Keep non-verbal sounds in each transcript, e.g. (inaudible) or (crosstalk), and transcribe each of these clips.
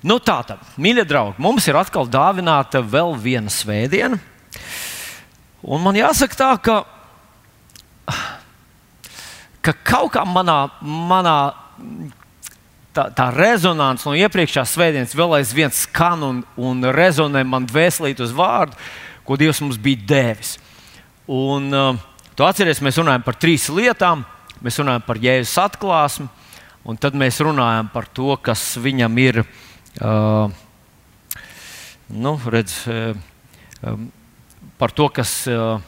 Nu, tā tad, mīļie draugi, mums ir atkal dāvināta vēl viena svētdiena. Un man jāsaka, tā, ka, ka kaut kā manā, manā tā, tā rezonance no iepriekšējās svētdienas vēl aizvien skan un, un rezonē man dvēselīt uz vārdu, ko Dievs mums bija devis. Un, uh, tu atceries, mēs runājam par trīs lietām. Mēs runājam par Jēzus atklāsmi, un tad mēs runājam par to, kas viņam ir. Uh, nu, redz, uh, um, par to, kas, uh,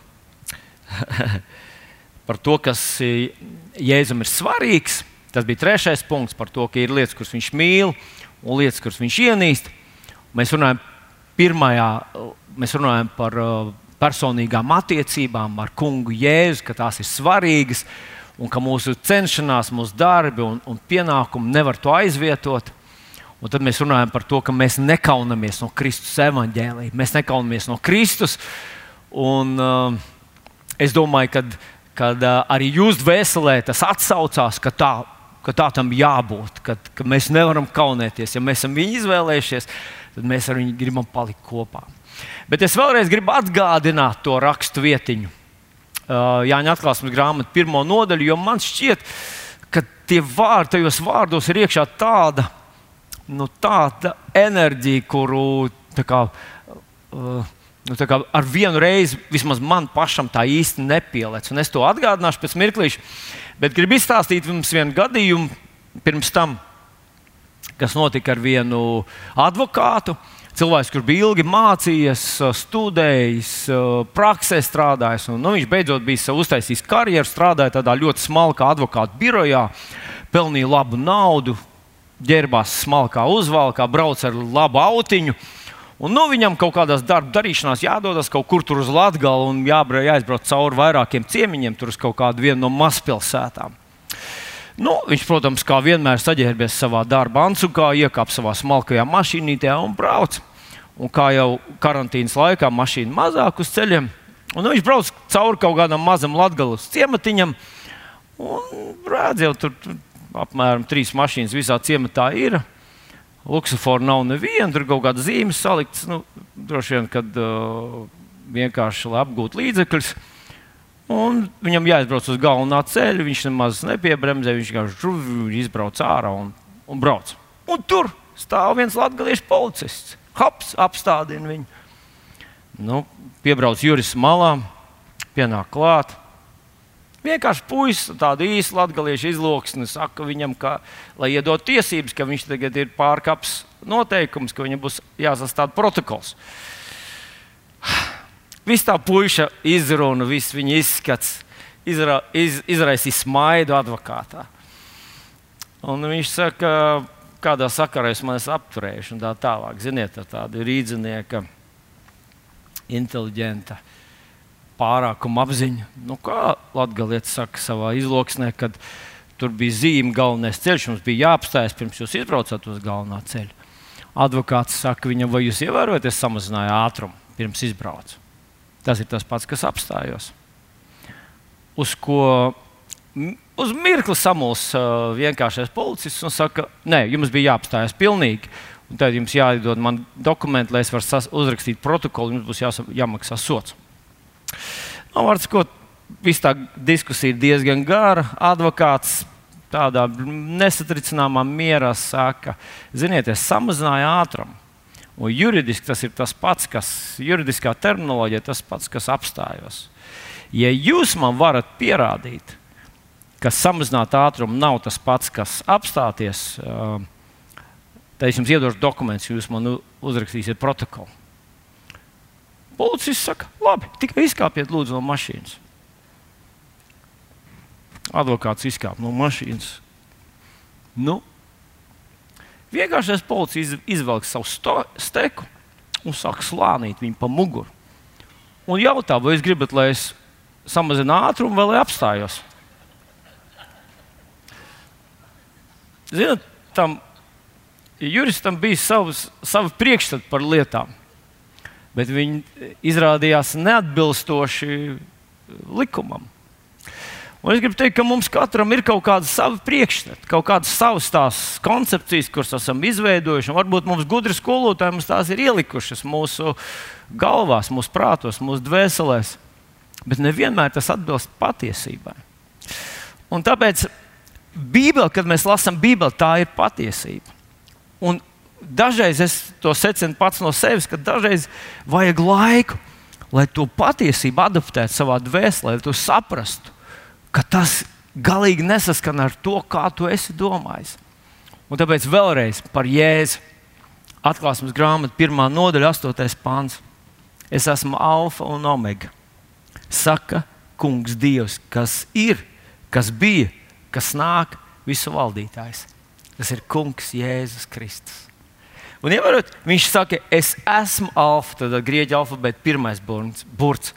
(laughs) par to, kas Jēzum ir svarīgs. Tas bija trešais punkts par to, ka ir lietas, kuras viņš mīl, un lietas, kuras viņš ienīst. Mēs runājam, pirmajā, mēs runājam par uh, personīgām attiecībām ar kungu Jēzu, ka tās ir svarīgas un ka mūsu cenšanās, mūsu darbi un, un pienākumi nevar to aizvietot. Un tad mēs runājam par to, ka mēs nekaunamies no Kristus evaņģēlīja. Mēs nekaunamies no Kristus. Un, uh, es domāju, ka kad, uh, arī jūsu dvēselē tas atsaucās, ka tā, ka tā tam jābūt, ka, ka mēs nevaram kaunēties. Ja mēs esam viņu izvēlējušies, tad mēs ar viņu gribam palikt kopā. Bet es vēlreiz gribu atgādināt to rakstu vietiņu. Uh, Jāņa atklāsmes grāmatu pirmo nodaļu, jo man šķiet, ka tie vārdi, tajos vārdos ir iekšā tāda, nu, tāda enerģija, kuru tā kā, uh, nu, tā kā ar vienu reizi vismaz man pašam tā īsti nepielēc. Un es to atgādināšu pēc mirklīša, bet gribu izstāstīt jums vienu gadījumu pirms tam, kas notika ar vienu advokātu. Uh, cilvēks, kurš bija ilgi mācījies, studējis, praksē strādājis. Un, nu, viņš beidzot bija uztaisījis karjeru, strādāja tādā ļoti smalkā advokātu birojā, pelnīja labu naudu, ģērbās smalkā uzvalkā, brauca ar labu autiņu. Un, nu, viņam kaut kādās darba darīšanās jādodas kaut kur tur uz Latviju un jābrauc, jāizbrauc cauri vairākiem ciemiņiem, tur uz kaut kādu no mazpilsētām. Nu, viņš, protams, kā vienmēr saģērbies savā darba ansukā, iekāpa savā smalkajā mašīnītē un brauc. Un kā jau karantīnas laikā mašīna mazāk uz ceļiem, un nu, viņš brauc cauri kaut kādam mazam latgabalam ciematiņam. Un redz, jau tur, tur apmēram trīs mašīnas visā ciematā ir. Luksusforma nav neviena, tur kaut kāda zīme salikta. Nu, droši vien, kad uh, vienkārši lai apgūtu līdzekļus. Un viņam jāizbrauc uz galvenā ceļa, viņš nemaz nepiebremzē, viņš vienkārši izbrauc ārā un, un brauc. Un tur stāv viens latviešu policists. Hops, apstādina viņu. Nu, piebrauc Juris malā, pienāk klāt. Vienkārši puisis, tāda īsta latviešu izloksne, saka viņam, ka, lai iedod tiesības, ka viņš tagad ir pārkāpis noteikumus, ka viņam būs jāsastāv protokols. Viss tā puika izruna, viss viņa izskats izra, iz, izraisīja smaidu advokātā. Un viņš saka, kādā sakarā es man esmu apturējuši un tā tālāk. Ziniet, tā tāda rīznieka, inteliģenta pārākuma apziņa. Nu, kā Latvijas saka savā izloksnē, kad tur bija zīme, galvenais ceļš, mums bija jāapstājas pirms jūs izbraucat uz galvenā ceļa. Advokāts saka viņam, vai jūs ievērojat, es samazināju ātrumu pirms izbraucu. Tas ir tas pats, kas apstājos. Uz ko uz mirkli samuls uh, vienkāršais policists un saka, nē, jums bija jāapstājas pilnīgi. Un tad jums jādod man dokumenti, lai es varu uzrakstīt protokolu, jums būs jāsa, jāmaksā sots. Nu, Vārds, ko viss tā diskusija ir diezgan gara. Advokāts tādā nesatricināmā mierā saka, ziniet, es samazināju ātrumu. Un juridiski tas ir tas pats, kas juridiskā terminoloģija, tas pats, kas apstājos. Ja jūs man varat pierādīt, ka samazināt ātrumu nav tas pats, kas apstāties, tad es jums iedošu dokumentus, jūs man uzrakstīsiet protokolu. Policists saka, labi, tikai izkāpiet lūdzu no mašīnas. Advokāts izkāpa no mašīnas. Nu, Vienkāršais policija izvelk savu steku un sāk slānīt viņu pa muguru. Un jautā, vai jūs gribat, lai es samazinu ātrumu vai lai apstājos? Ziniet, tam juristam bija savs, savi priekšstati par lietām, bet viņi izrādījās neatbilstoši likumam. Un es gribu teikt, ka mums katram ir kaut kāda sava priekšstata, kaut kādas savas tās koncepcijas, kuras esam izveidojuši. Varbūt mums gudri skolotāji mums tās ir ielikušas mūsu galvās, mūsu prātos, mūsu dvēselēs. Bet nevienmēr tas atbilst patiesībai. Un tāpēc Bībele, kad mēs lasām Bībeli, tā ir patiesība. Un dažreiz es to secinu pats no sevis, ka dažreiz vajag laiku, lai to patiesību adaptētu savā dvēselē, lai to saprastu ka tas galīgi nesaskan ar to, kā tu esi domājis. Un tāpēc vēlreiz par Jēzu. Atklāsmes grāmata, pirmā nodaļa, 8. pāns. Es esmu Alfa un Omega. Saka, Kungs, Dievs, kas ir, kas bija, kas nāk, visu valdītājs. Tas ir Kungs Jēzus Kristus. Un, ievarot, viņš saka, es esmu Alfa, tad grieķu alfabēta pirmais burts.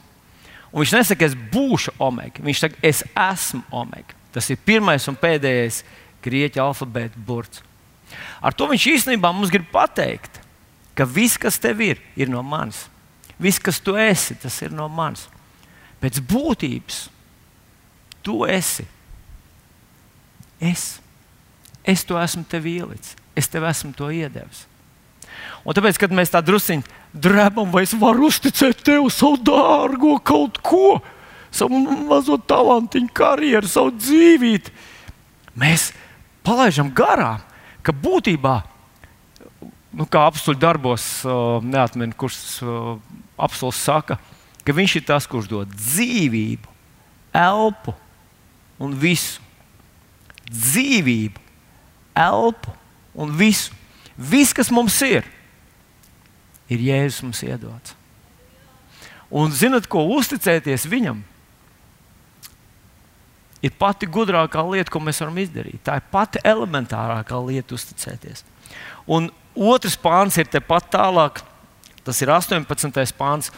Un viņš nesaka, es būšu omega. Viņš saka, es esmu omega. Tas ir pirmais un pēdējais grieķu alfabēta burts. Ar to viņš īstenībā mums grib pateikt, ka viss, kas tev ir, ir no manis. Viss, kas tu esi, tas ir no manis. Pēc būtības tu esi. Es, es to esmu tev ielicis, es tev esmu to iedevis. Un tāpēc, kad mēs tā druskuļi drebam, vai es varu uzticēt tev savu dārgo kaut ko, savu mazo talantiņu, karjeru, savu dzīvību, mēs palaidām garām, ka būtībā, nu, kā apstuļu darbos, neatceros, kurš apelsīns saka, ka viņš ir tas, kurš dod dzīvību, elpu un visu. Dzīvību, elpu un visu. Viss, kas mums ir, ir Jēzus mums iedots. Un zinat, ko uzticēties viņam? Ir pati gudrākā lieta, ko mēs varam izdarīt. Tā ir pati elementārākā lieta, uzticēties. Un otrs pāns ir tepat tālāk, tas ir 18. pāns,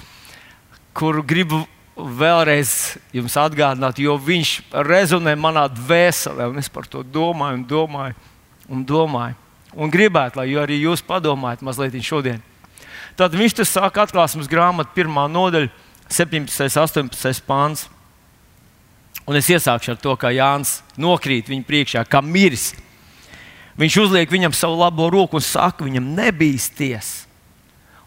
kuru gribu vēlreiz jums atgādināt, jo viņš rezonē manā dvēselē, un es par to domāju, un domāju, un domāju. Un gribētu, lai arī jūs padomājat mazliet šodien. Tad viņš tur sāk atklāsmes grāmatu, pirmā nodaļa, 17. un 18. pāns. Un es iesākšu ar to, kā Jānis nokrīt viņa priekšā, kā miris. Viņš uzliek viņam savu labo roku un saka, viņam nebīsties.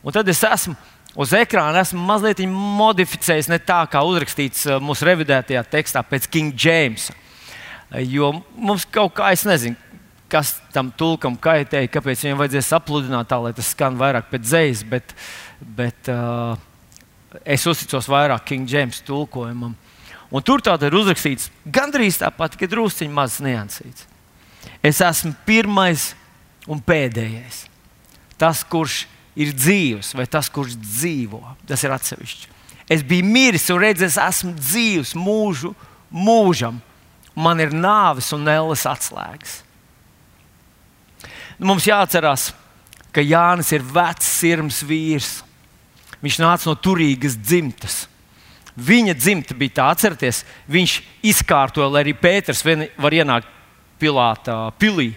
Un tad es esmu uz ekrāna, esmu mazliet modificējis ne tā, kā uzrakstīts uh, mūsu revidētajā tekstā pēc King Jamesa. Jo mums kaut kā, es nezinu, kas tam tulkam kaitēja, kāpēc viņam vajadzēja sapludināt tā, lai tas skan vairāk pēc dzīslas, bet, bet uh, es uzticos vairāk King James tulkojumam. Un tur tā ir uzrakstīts gandrīz tāpat, tikai drusciņš mazs niansīts. Es esmu pirmais un pēdējais. Tas, kurš ir dzīves, vai tas, kurš dzīvo, tas ir atsevišķi. Es biju miris un redzējis, esmu dzīves mūžu, mūžam. Man ir nāves un elles atslēgas. Mums jāatcerās, ka Jānis ir vecs, sirds vīrs. Viņš nāca no turīgas dzimtas. Viņa dzimta bija tā, atcerieties, viņš izkārtoja, lai arī Pēters var ienākt Pilāta pilī.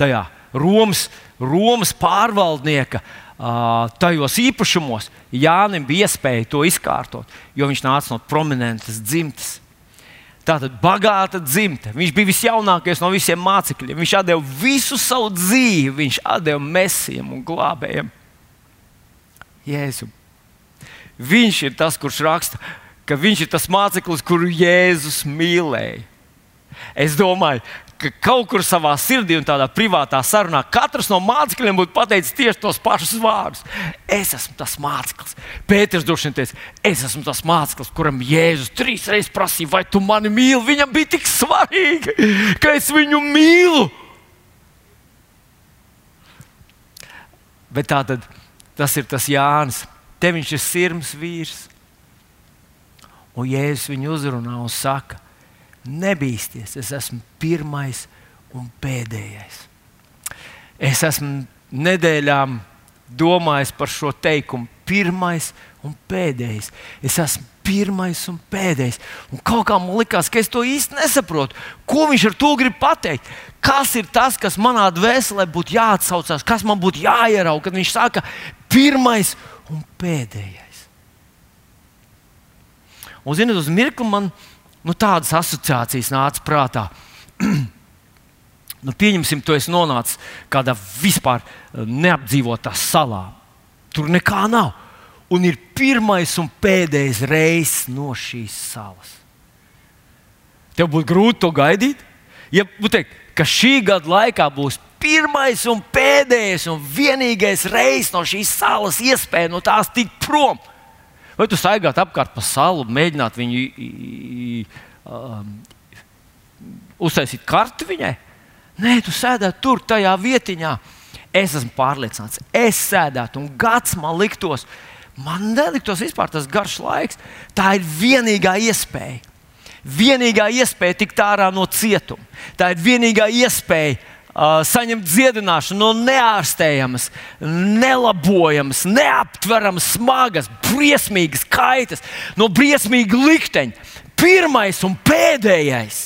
Tajā Romas, Romas pārvaldnieka tajos īpašumos Jānim bija iespēja to izkārtot, jo viņš nāca no prominentas dzimtas. Tātad bagāta dzimta. Viņš bija visjaunākais no visiem mācekļiem. Viņš deva visu savu dzīvi, viņš deva mesijam un glābējam. Jēzu. Viņš ir tas, kurš raksta, ka viņš ir tas māceklis, kuru Jēzus mīlēja. Es domāju, ka kaut kur savā sirdī un tādā privātā sarunā katrs no mācekļiem būtu pateicis tieši tos pašus vārdus. Es esmu tas māceklis. Pēters droši vien teica, es esmu tas māceklis, kuram Jēzus trīs reizes prasīja, vai tu mani mīli. Viņam bija tik svarīgi, ka es viņu mīlu. Bet tā tad tas ir tas Jānis. Te viņš ir sirds vīrs. Un Jēzus viņu uzrunā un saka, nebīsties, es esmu pirmais un pēdējais. Es esmu nedēļām domājis par šo teikumu, pirmais un pēdējais. Es esmu pirmais un pēdējais. Un kaut kā man likās, ka es to īsti nesaprotu. Ko viņš ar to grib pateikt? Kas ir tas, kas manā dvēselē būtu jāatsaucās, kas man būtu jāierauga, kad viņš saka, pirmais un pēdējais? Un, zinot, uz mirkli man nu, tādas asociācijas nāca prātā. (clears throat) nu, pieņemsim, tu esi nonācis kādā vispār eh, neapdzīvotā salā. Tur nekā nav. Un ir pirmais un pēdējais reizes no šīs salas. Tev būtu grūti to gaidīt. Ja teikt, ka šī gada laikā būs pirmais un pēdējais un vienīgais reizes no šīs salas iespēja no tās tikt prom. Vai tu staigāt apkārt pa salu, mēģināt viņu um, uztaisīt karti viņai? Nē, tu sēdētu tur, tajā vietiņā. Es esmu pārliecināts, es sēdētu un gads man liktos, man neliktos vispār tas garš laiks. Tā ir vienīgā iespēja. Vienīgā iespēja tikt ārā no cietuma. Tā ir vienīgā iespēja saņemt dziedināšanu no neārstējamas, nelabojamas, neaptveramas, smagas, briesmīgas kaitas, no briesmīga likteņa. Pirmais un pēdējais.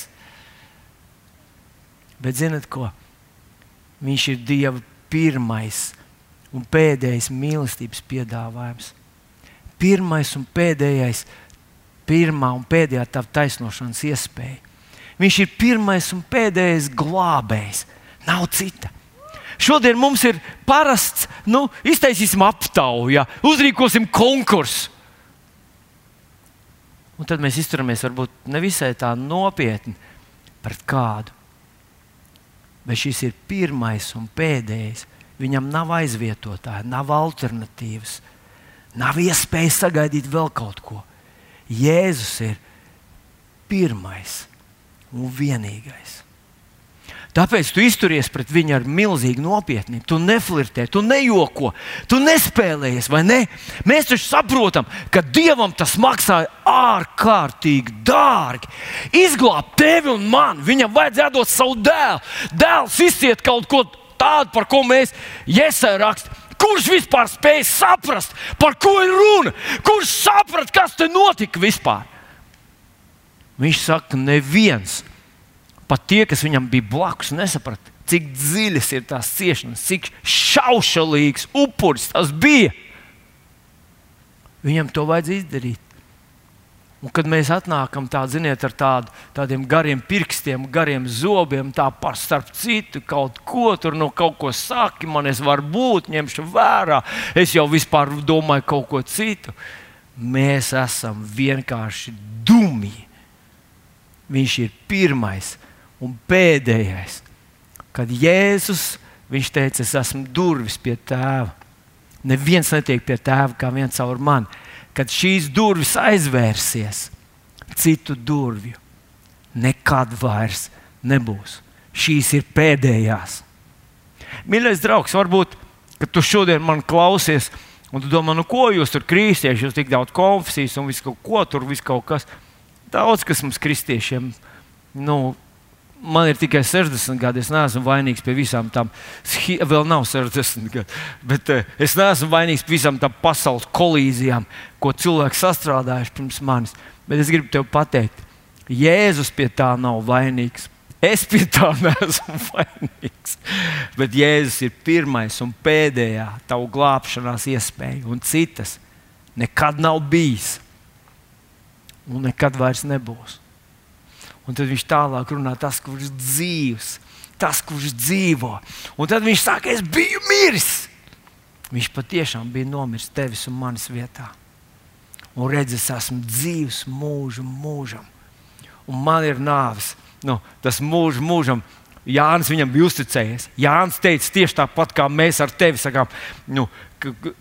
Bet zinat ko? Viņš ir Dieva pirmais un pēdējais mīlestības piedāvājums. Pirmais un pēdējais, pirmā un pēdējā tava taisnošanas iespēja. Viņš ir pirmais un pēdējais glābējs. Nav cita. Šodien mums ir parasts, nu, iztaisīsim aptauju, ja, uzrīkosim konkursu. Un tad mēs izturamies varbūt nevisai tā nopietni pret kādu. Bet šis ir pirmais un pēdējais. Viņam nav aizvietotāja, nav alternatīvas, nav iespēja sagaidīt vēl kaut ko. Jēzus ir pirmais un vienīgais. Tāpēc tu izturies pret viņu ar milzīgu nopietnību. Tu neflirtē, tu nejoko, tu nespēlējies, vai ne? Mēs taču saprotam, ka Dievam tas maksāja ārkārtīgi dārgi. Izglābt tevi un mani, viņam vajadzēja dot savu dēlu. Dēls izciet kaut ko tādu, par ko mēs iesai rakstām. Kurš vispār spēja saprast, par ko ir runa? Kurš saprata, kas te notika vispār? Viņš saka, neviens Pat tie, kas viņam bija blakus, nesaprata, cik dziļas ir tās ciešanas, cik šaušalīgs upuris tas bija. Viņam to vajadzēja izdarīt. Un kad mēs atnākam tā, ziniet, ar tādu, tādiem gariem pirkstiem, gariem zobiem, tā par starp citu kaut ko tur no kaut ko saki, man es varu būt, ņemšu vērā, es jau vispār domāju kaut ko citu. Mēs esam vienkārši dumji. Viņš ir pirmais, Un pēdējais, kad Jēzus teica, es esmu durvis pie tēva. Neviens netiek pie tēva kā viens caur mani. Kad šīs durvis aizvērsies, citu durvju nekad vairs nebūs. Šīs ir pēdējās. Mīļais draugs, varbūt tu šodien man klausies, un tu domā, nu ko jūs tur kristieši, jūs tik daudz konfesijas un visu kaut ko tur, visu kaut kas. Daudz kas mums kristiešiem nu, man ir tikai 60 gadi. Es neesmu vainīgs pie visām tām, vēl nav 60 gadi, bet uh, es neesmu vainīgs pie visām tām pasaules kolīzijām, ko cilvēki sastrādājuši pirms manis. Bet es gribu te pateikt, Jēzus pie tā nav vainīgs. Es pie tā (laughs) neesmu vainīgs. Bet Jēzus ir pirmais un pēdējā tavu glābšanās iespēja, un citas nekad nav bijis un nekad vairs nebūs. Un tad viņš tālāk runā, tas, kurš dzīves, tas, kurš dzīvo. Un tad viņš saka, es biju miris. Viņš patiešām bija nomiris tevis un manis vietā. Un redz, es esmu dzīves mūžu mūžam. Un man ir nāves. Nu, tas mūžs mūžam. Jānis viņam bija uzticējies. Jānis teica tieši tāpat, kā mēs ar tevi sakām, nu,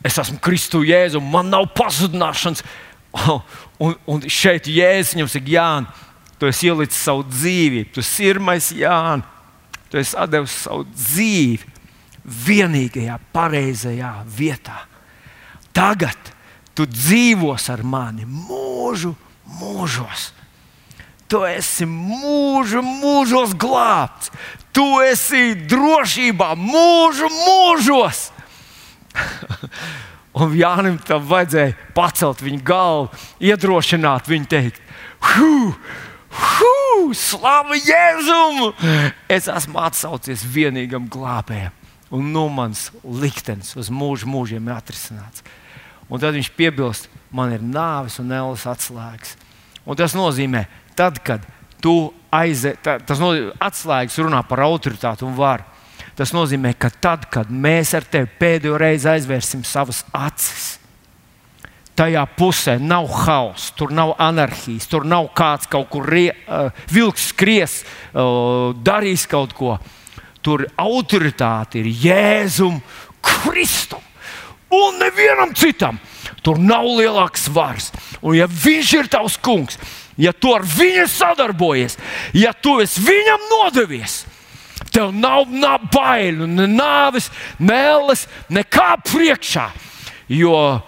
es esmu Kristu Jēzu, un man nav pazudināšanas. (laughs) Un, un šeit Jēzus viņam saka, Jānis tu esi ielicis savu dzīvi, tu esi sirmais Jānis, tu esi devis savu dzīvi vienīgajā, pareizajā vietā. Tagad tu dzīvos ar mani mūžu, mūžos. Tu esi mūžu, mūžos glābts. Tu esi drošībā, mūžu, mūžos. (laughs) Un Jānis tam vajadzēja pacelt viņa galvu, iedrošināt viņu, teikt, Huh! Huh, Slavu Jēzum! Es esmu atsaucies vienīgam glābējam, un nu mans liktenis uz mūžu mūžiem ir atrisināts. Un tad viņš piebilst, man ir nāves un ēlas atslēgas. Un tas nozīmē, tad, kad tu aizies, tas nozīmē, atslēgas runā par autoritāti un varu. Tas nozīmē, ka tad, kad mēs ar tevi pēdējo reizi aizvērsim savas acis, tajā pusē nav hauss, tur nav anarchijas, tur nav kāds kaut kur rie, uh, vilks skries, uh, darīs kaut ko. Tur autoritāte ir Jēzum Kristum un nevienam citam. Tur nav lielāks svars. Un, ja viņš ir tavs kungs, ja tu ar viņu sadarbojies, ja tu esi viņam nodevies, tev nav, nav bailu, ne nāves, mēlis, nekā priekšā. Jo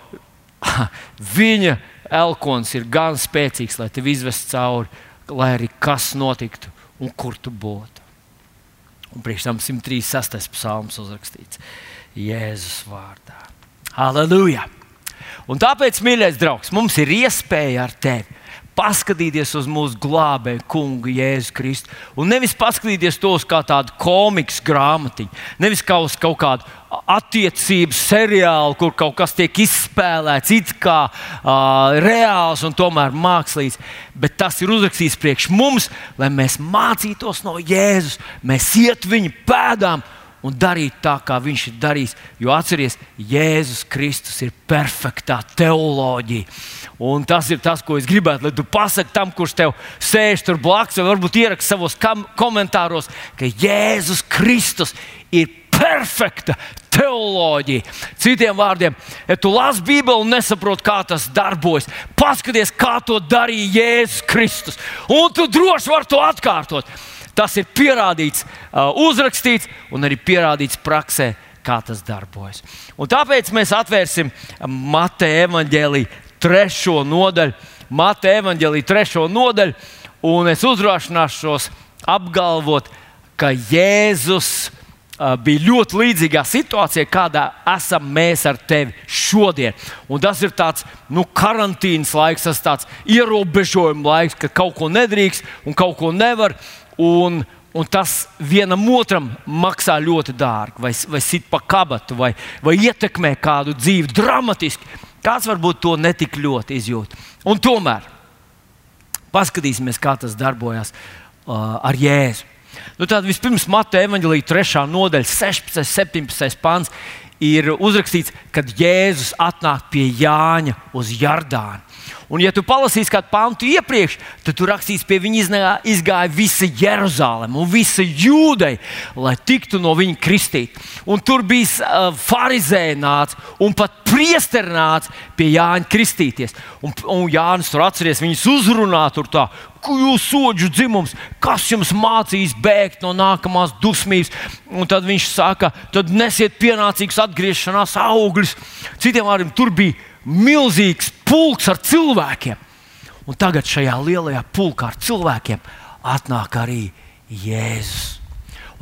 (laughs) viņa elkons ir gan spēcīgs, lai tevi izvestu cauri, lai arī kas notiktu un kur tu būtu. Un priekš tam 136. psalms uzrakstīts Jēzus vārdā. Halleluja! Un tāpēc, mīļais draugs, mums ir iespēja ar tevi paskatīties uz mūsu glābēju, kungu Jēzu Kristu. Un nevis paskatīties to uz kā tādu komiks grāmatiņu, nevis kā uz kaut kādu attiecību seriālu, kur kaut kas tiek izspēlēts, it kā uh, reāls un tomēr mākslīgs. Bet tas ir uzrakstīts priekš mums, lai mēs mācītos no Jēzus, mēs iet viņa pēdām un darīt tā, kā viņš ir darījis. Jo atcerieties, Jēzus Kristus ir perfektā teoloģija. Un tas ir tas, ko es gribētu, lai tu pasaki tam, kurš tev sēž tur blakus, vai varbūt ierakst savos komentāros, ka Jēzus Kristus ir perfekta teoloģija. Citiem vārdiem, ja tu lasi Bībeli un nesaproti, kā tas darbojas, paskaties, kā to darīja Jēzus Kristus. Un tu droši vari to atkārtot. Tas ir pierādīts, uh, uzrakstīts un arī pierādīts praksē, kā tas darbojas. Un tāpēc mēs atvērsim Mateja evaņģēlīju trešo nodaļu, Mateja evaņģēlīju trešo nodaļu, un es uzrāšināšos apgalvot, ka Jēzus uh, bija ļoti līdzīgā situācijā, kādā esam mēs ar tevi šodien. Un tas ir tāds nu, karantīnas laiks, tas ir ierobežojuma laiks, ka kaut ko nedrīkst un kaut ko nevar. Un, un tas vienam otram maksā ļoti dārgi, vai, vai sit pa kabatu, vai, vai ietekmē kādu dzīvi dramatiski. Kāds varbūt to netik ļoti izjūt. Un tomēr paskatīsimies, kā tas darbojas uh, ar Jēzu. Nu, tad vispirms Mateja evanģelīja 3. nodaļa, 16. un 17. pāns ir uzrakstīts, kad Jēzus atnāk pie Jāņa uz Jardānu. Un, ja tu palasīsi kādu pantu iepriekš, tad tur rakstīts, pie viņa izgāja visa Jeruzaleme un visa Jūdeja, lai tiktu no viņa kristīt. Un tur bija uh, farizēji nāca un pat priesteri nāca pie Jāņa kristīties. Un, un Jānis tur atceries, viņus uzrunā tur tā. Jūs soģu dzimums, kas jums mācīs bēgt no nākamās dusmības? Un tad viņš saka, tad nesiet pienācīgus atgriešanās augļus. Citiem vārdiem, tur bija milzīgs pulks ar cilvēkiem. Un tagad šajā lielajā pulkā ar cilvēkiem atnāk arī Jēzus.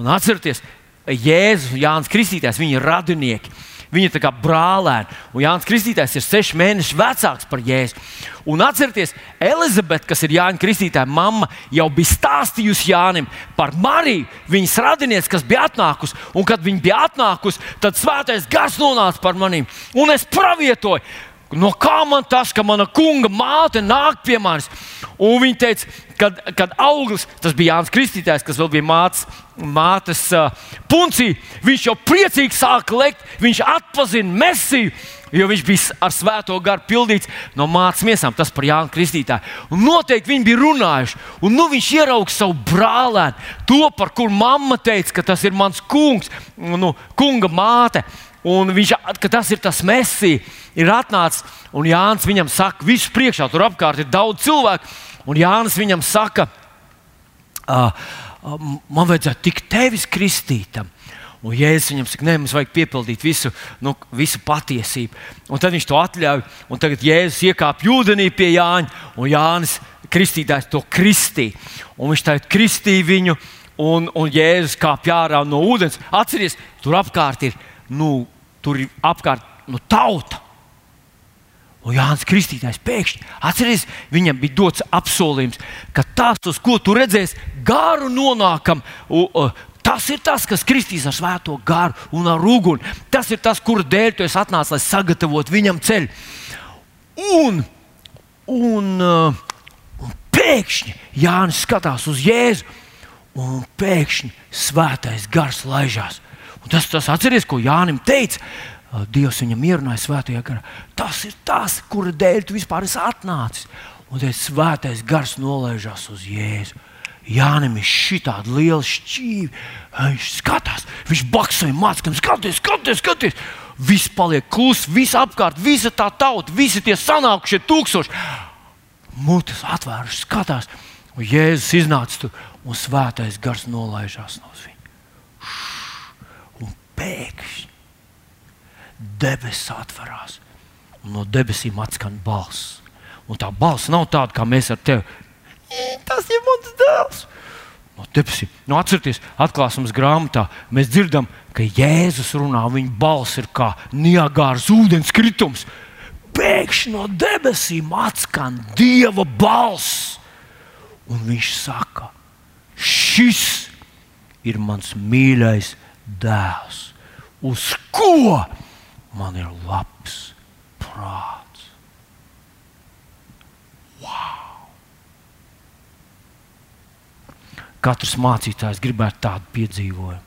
Un atcerieties, Jēzus un Jānis Kristītājs, viņi ir radinieki. Viņi ir kā brālēni, un Jānis Kristītājs ir seši mēneši vecāks par Jēzu. Un atcerieties, Elizabete, kas ir Jānis Kristītāja mamma, jau bija stāstījusi Jānim par Mariju, viņas radinieci, kas bija atnākusi. Un kad viņa bija atnākusi, tad svētais gars nonāca par maniem, un es pravietoju No kā man tas, ka mana kunga māte nāk pie manis? Un viņa teica, kad, kad auglis, tas bija Jānis Kristītājs, kas vēl bija mātes, mātes uh, puncī, viņš jau priecīgi sāka lekt, viņš atpazina mesiju. Jo viņš bija ar svēto garu pildīts no mātes miesām, tas par Jānu Kristītāju. Un noteikti viņi bija runājuši. Un nu viņš ieraudzīja savu brālēnu, to, par kuru mamma teica, ka tas ir mans kungs, nu, kunga māte. Un viņš, ka tas ir tas mesija, ir atnācis. Un Jānis viņam saka, viss priekšā, tur apkārt ir daudz cilvēku. Un Jānis viņam saka, man vajadzētu tikt tevis kristītam. Un Jēzus viņam saka, nē, mums vajag piepildīt visu, nu, visu patiesību. Un tad viņš to atļauj. Un tagad Jēzus iekāpa ūdenī pie Jāņa, un Jānis Kristītājs to kristīja. Un viņš tagad kristīja viņu, un, un Jēzus kāpj ārā no ūdens. Atcerieties, tur apkārt ir nu, tur ir apkārt nu, tauta. Un Jānis Kristītājs pēkšņi atcerieties, viņam bija dots apsolījums, ka tas, uz ko tu redzēsi, garu nonākam. U, u, Tas ir tas, kas kristīs ar svēto garu un ar uguni. Tas ir tas, kur dēļ tu esi atnācis, lai sagatavotu viņam ceļu. Un, un, un pēkšņi Jānis skatās uz Jēzu, un pēkšņi svētais gars laižās. Un tas, tas atceries, ko Jānis teica. Dievs viņam ierunāja svētajā garā. Tas ir tas, kura dēļ tu vispār esi atnācis. Un tad svētais gars nolaižās uz Jēzu. Jānis ir šitādi liela šķīvi. Viņš skatās, viņš baksoja mācīja, skaties, skaties, skaties. Viss paliek kluss, viss apkārt, visa tā tauta, visi tie sanākušie tūkstoši. Mutes atvēruši, skatās, un Jēzus iznāca tur, un svētais gars nolaižās no viņa. Un pēkšņi debesis atverās, un no debesīm atskan balss. Un tā balss nav tāda, kā mēs ar tevi. Tas ir mans dēls! no debesīm. Nu, atcerieties, atklāsmes grāmatā mēs dzirdam, ka Jēzus runā, viņa balss ir kā Niagāras ūdens kritums. Pēkšņi no debesīm atskan Dieva balss, un viņš saka, šis ir mans mīļais dēls, uz ko man ir labs prāts. Wow! Katrs mācītājs gribētu tādu piedzīvojumu.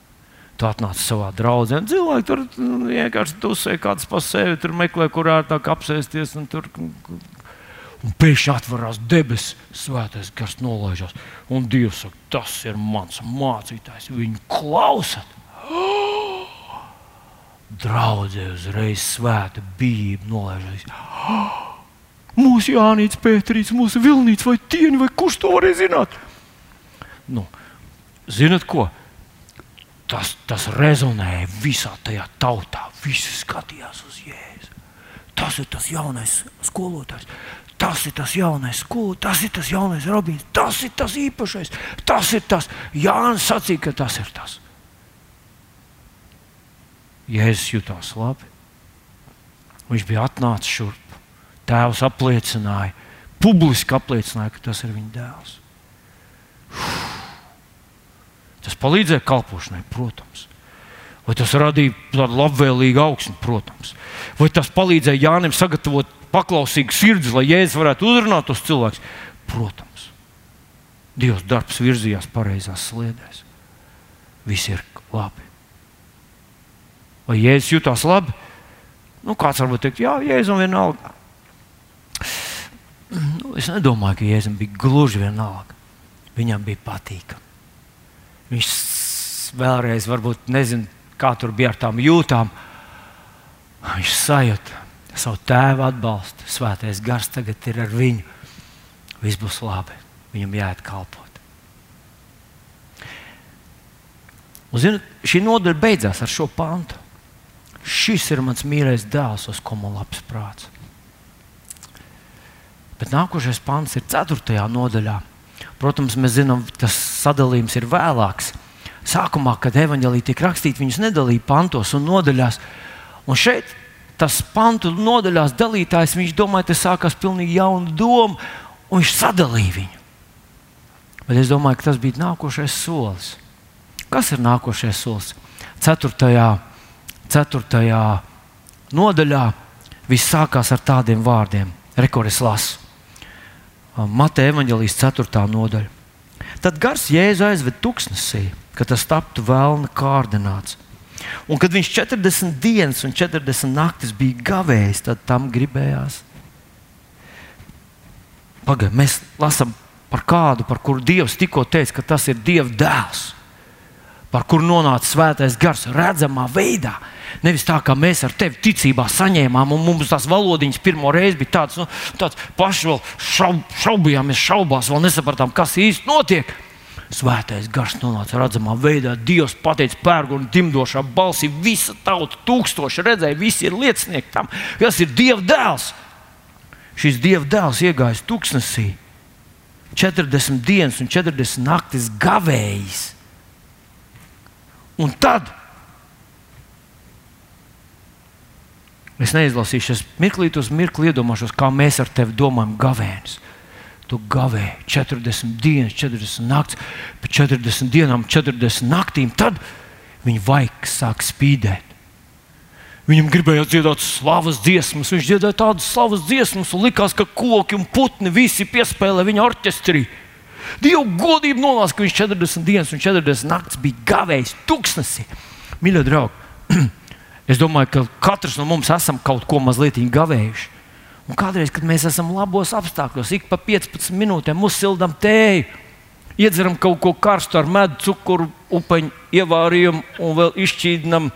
Tu atnāc savā draudzē, un cilvēki tur nu, vienkārši tusē kāds pa sevi, tur meklē, kur ērtāk apsēsties. Un tur, un pēkšņi atverās debesis, svētais gars nolaižās. Un Dievs saka, tas ir mans mācītājs. Viņu klausat! Oh! (gasps) Draudzē uzreiz svēta bijība nolaižās. Oh! (gasps) Mūsu Jānis Pēterīts, mūsu Vilnīts vai Tieni, vai kurš to varēja zināt? nu, zinat ko? Tas, tas rezonēja visā tajā tautā. Visi skatījās uz Jēzu. Tas ir tas jaunais skolotājs. Tas ir tas jaunais skolotājs, tas ir tas jaunais rabīns, tas ir tas īpašais. Tas ir tas. Jānis sacīja, ka tas ir tas. Jēzus jutās labi. Viņš bija atnācis šurp. Tēvs apliecināja, publiski apliecināja, ka tas ir viņa dēls. Uf. Tas palīdzēja kalpošanai, protams. Vai tas radīja tādu labvēlīgu augsni, protams. Vai tas palīdzēja Jānim sagatavot paklausīgu sirdi, lai Jēzus varētu uzrunāt tos cilvēkus? Protams. Dievs darbs virzījās pareizās sliedēs. Viss ir labi. Vai Jēzus jutās labi? Nu, kāds varbūt teikt, jā, Jēzum vienalga. Nu, es nedomāju, ka Jēzum bija gluži vienalga. Viņam bija patīkami. Viņš vēlreiz, varbūt nezinu, kā tur bija ar tām jūtām. Viņš sajūta savu tēvu atbalstu. Svētais gars tagad ir ar viņu. Viss būs labi. Viņam jāiet kalpot. Un, zinu, šī nodaļa beidzās ar šo pantu. Šis ir mans mīļais dēls, uz ko man labs prāts. Bet nākošais pants ir 4. nodaļā. Protams, mēs zinām, tas sadalījums ir vēlāks. Sākumā, kad evanģēlīja tika rakstīta, viņus nedalīja pantos un nodaļās. Un šeit tas pantu nodaļās dalītājs, viņš domāja, tas sākās pilnīgi jauna doma, un viņš sadalīja viņu. Bet es domāju, ka tas bija nākošais solis. Kas ir nākošais solis? Ceturtajā, ceturtajā nodaļā viss sākās ar tādiem vārdiem, rekords lasu. Mateja evanģelijas 4. nodaļa. Tad gars Jēzu aizved tuksnesī, ka tas taptu vēlna kārdināts. Un kad viņš 40 dienas un 40 naktis bija gavējis, tad tam gribējās. Pagaidiet, mēs lasām par kādu, par kuru Dievs tikko teica, ka tas ir Dieva dēls, par kuru nonāca svētais gars redzamā veidā. Nevis tā, kā mēs ar tevi ticībā saņēmām, un mums tās valodiņas pirmo reizi bija tādas, nu, tāds paši vēl šaub, šaubījāmies, šaubās, vēl nesapratām, kas īsti notiek. Svētais gars nonāca redzamā veidā. Dievs pateica pērgu un dimdošā balsī. Visa tauta, tūkstoši redzēja, visi ir liecinieki tam, kas ir Dieva dēls. Šis Dieva dēls iegājis tuksnesī 40 dienas un 40 naktis gavējis. Un tad Es neizlasīšu, es mirklīt uz mirkli iedomāšos, kā mēs ar tevi domājam, gavēnis. Tu gavēji 40 dienas, 40 naktis, pēc 40 dienām, 40 naktīm. Tad viņa vaigs sāk spīdēt. Viņam gribējās dziedāt slavas dziesmas, viņš dziedāja tādas slavas dziesmas, un likās, ka koki un putni visi piespēlē viņa orķestrī. Dievu godību nolās, ka viņš 40 dienas un 40 naktis bija gavējis tuksnesī. Mīļie draugi, (clears throat) es domāju, ka katrs no mums esam kaut ko mazliet gavējuši. Un kādreiz, kad mēs esam labos apstākļos, ik pa 15 minūtēm uzsildām tēju, iedzeram kaut ko karstu ar medu, cukuru, upeņu ievārījumu un vēl izšķīdinam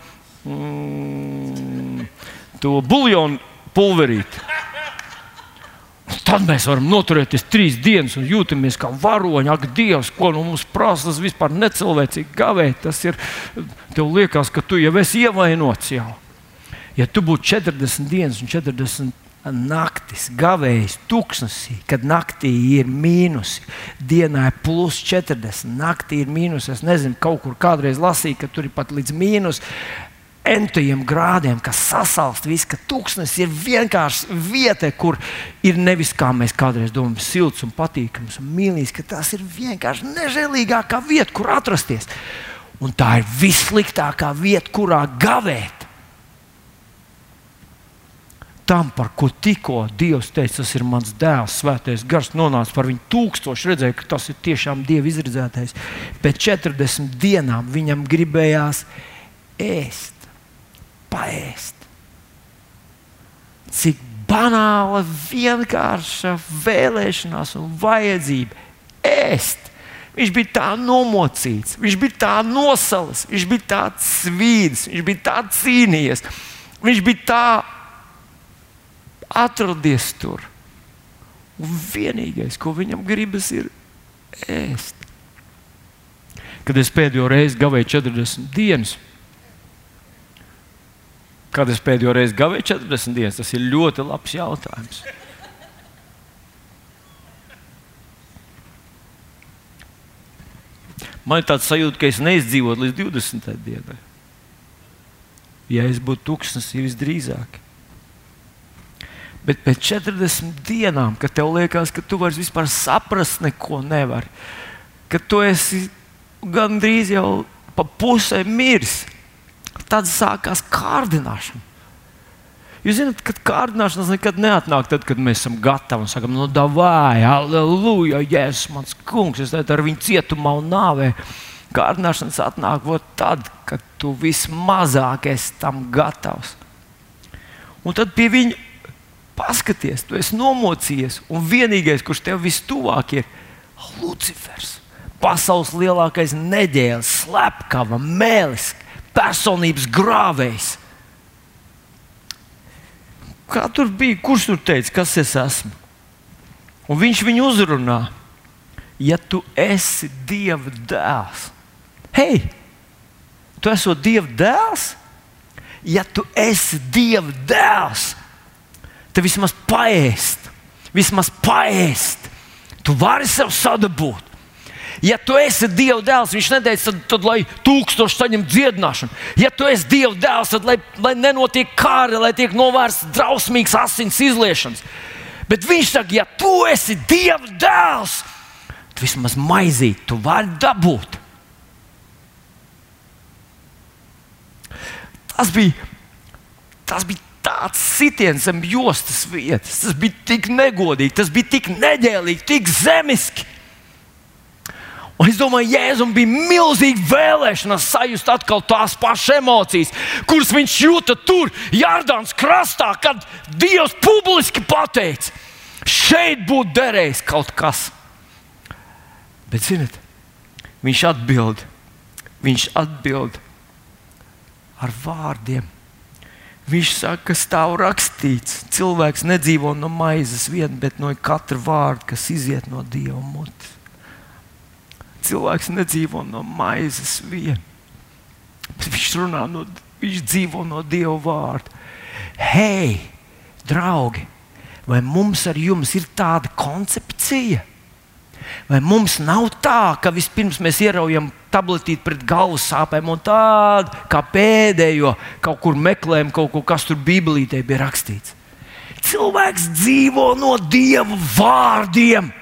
mm, to buļbuļsāļu pulverīti. Tad mēs varam noturēties trīs dienas un jūtamies kā varoņi. Ak, Dievs, ko no mums prasa, tas vispār necilvēcīgi gavēt. Tas ir, tev liekas, ka tu jau esi ievainots jau. Ja tu būtu 40 dienas un 40 naktis, gavējis tūkstnesī, kad naktī ir mīnusi, dienā ir plus 40, naktī ir mīnus. Es nezinu, kaut kur kādreiz lasīju, ka tur ir pat līdz mīnus entajiem grādiem, kas sasalst visu, ka tūkstnesis ir vienkārši vieta, kur ir nevis kā mēs kādreiz domājam, silts un patīkams un mīlīgs, ka tas ir vienkārši nežēlīgākā vieta, kur atrasties. Un tā ir vissliktākā vieta, kurā gavēt. Tam, par ko tikko Dievs teica, tas ir mans dēls, svētais gars, nonāca par viņu tūkstošu, redzēja, ka tas ir tiešām Dieva izredzētais. Pēc 40 dienām viņam gribējās ēst paēst. Cik banāla, vienkārša vēlēšanās un vajadzība ēst. Viņš bija tā nomocīts, viņš bija tā nosalis, viņš bija tāds svīdis, viņš bija tā cīnījies, viņš bija tā atradies tur. Un vienīgais, ko viņam gribas, ir ēst. Kad es pēdējo reizi gavēju 40 dienas, Kad es pēdējo reizi gavēju 40 dienas, tas ir ļoti labs jautājums. Man ir tāds sajūta, ka es neizdzīvotu līdz 20. dienai. Ja es būtu tūkstnesī visdrīzāk. Bet pēc 40 dienām, kad tev liekas, ka tu vairs vispār saprast neko nevari, ka tu esi gandrīz jau pa pusē miris, tad sākās kārdināšana. Jūs zināt, ka kārdināšanās nekad neatnāk tad, kad mēs esam gatavi un sakām, no nu, vai, aleluja, jēzus, mans kungs, es ar viņu cietumā un nāvē. Kārdināšanas atnāk tad, kad tu vismazāk esi tam gatavs. Un tad pie viņa paskaties, tu esi nomocījies, un vienīgais, kurš tev vistuvāk ir, Lucifers. Pasaules lielākais neģēlis, slepkava, mēlis, personības grāvējs. Kā tur bija? Kurš tur teica, kas es esmu? Un viņš viņu uzrunā. Ja tu esi Dieva dēls, hei, tu esi Dieva dēls? Ja tu esi Dieva dēls, tad vismaz paēst, vismaz paēst. Tu vari sev sadabūt. Ja tu esi Dieva dēls, viņš neteica, tad, tad lai tūkstoši saņem dziedināšanu. Ja tu esi Dieva dēls, tad lai, lai nenotiek kāri, lai tiek novērsts drausmīgs asins izliešanas. Bet viņš saka, ja tu esi Dieva dēls, tad vismaz maizīt tu vari dabūt. Tas bija, tas bija tāds sitiens zem jostas vietas. Tas bija tik negodīgi, tas bija tik neģēlīgi, tik zemiski. Un es domāju, Jēzum bija milzīga vēlēšanās sajust atkal tās pašas emocijas, kuras viņš jūta tur, Jardānas krastā, kad Dievs publiski pateica, šeit būtu derējis kaut kas. Bet, ziniet, viņš atbild, viņš atbild ar vārdiem. Viņš saka, ka stāv rakstīts, cilvēks nedzīvo no maizes vien, bet no katra vārda, kas iziet no Dieva mutes cilvēks nedzīvo no maizes vien. Viņš runā no, viņš dzīvo no Dieva vārda. Hei, draugi, vai mums ar jums ir tāda koncepcija? Vai mums nav tā, ka vispirms mēs ieraujam tabletīti pret galvas sāpēm un tādu kā pēdējo kaut kur meklējam, kaut ko, kas tur Bībelītē bija rakstīts? Cilvēks dzīvo no Dieva vārdiem.